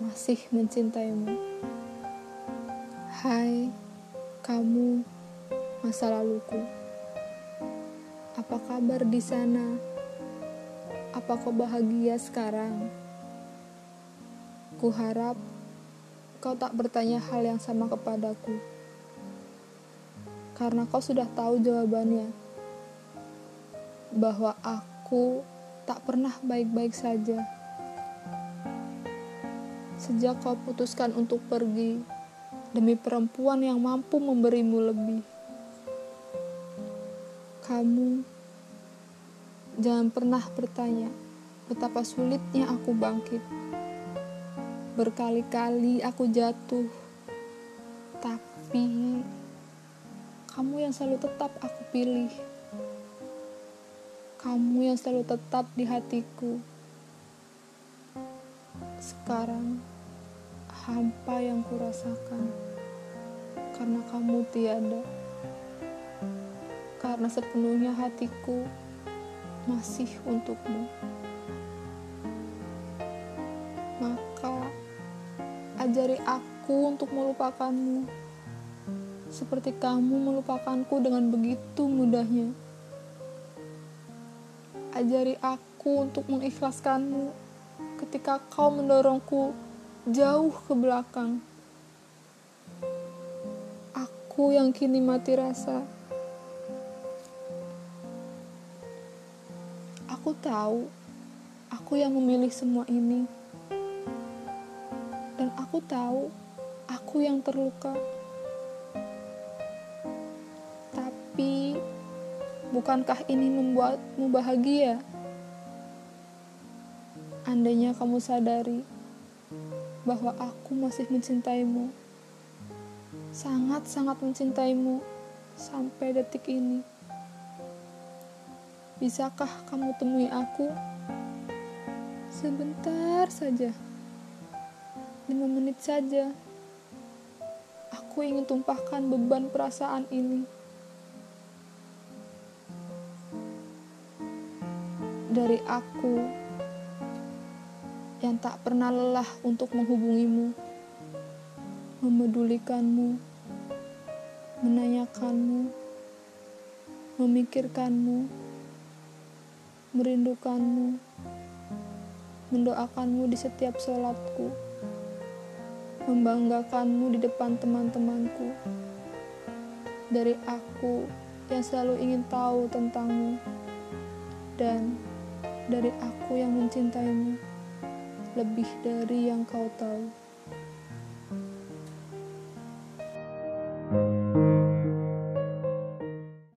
masih mencintaimu. Hai, kamu masa laluku. Apa kabar di sana? Apa kau bahagia sekarang? Kuharap kau tak bertanya hal yang sama kepadaku. Karena kau sudah tahu jawabannya. Bahwa aku tak pernah baik-baik saja sejak kau putuskan untuk pergi demi perempuan yang mampu memberimu lebih. Kamu jangan pernah bertanya betapa sulitnya aku bangkit. Berkali-kali aku jatuh, tapi kamu yang selalu tetap aku pilih. Kamu yang selalu tetap di hatiku. Sekarang hampa yang kurasakan karena kamu tiada. Karena sepenuhnya hatiku masih untukmu. Maka ajari aku untuk melupakanmu seperti kamu melupakanku dengan begitu mudahnya. Ajari aku untuk mengikhlaskanmu ketika kau mendorongku jauh ke belakang. Aku yang kini mati rasa. Aku tahu, aku yang memilih semua ini. Dan aku tahu, aku yang terluka. Tapi, bukankah ini membuatmu bahagia? Andainya kamu sadari bahwa aku masih mencintaimu. Sangat-sangat mencintaimu sampai detik ini. Bisakah kamu temui aku? Sebentar saja. Lima menit saja. Aku ingin tumpahkan beban perasaan ini. Dari aku yang tak pernah lelah untuk menghubungimu, memedulikanmu, menanyakanmu, memikirkanmu, merindukanmu, mendoakanmu di setiap sholatku, membanggakanmu di depan teman-temanku, dari aku yang selalu ingin tahu tentangmu, dan dari aku yang mencintaimu lebih dari yang kau tahu.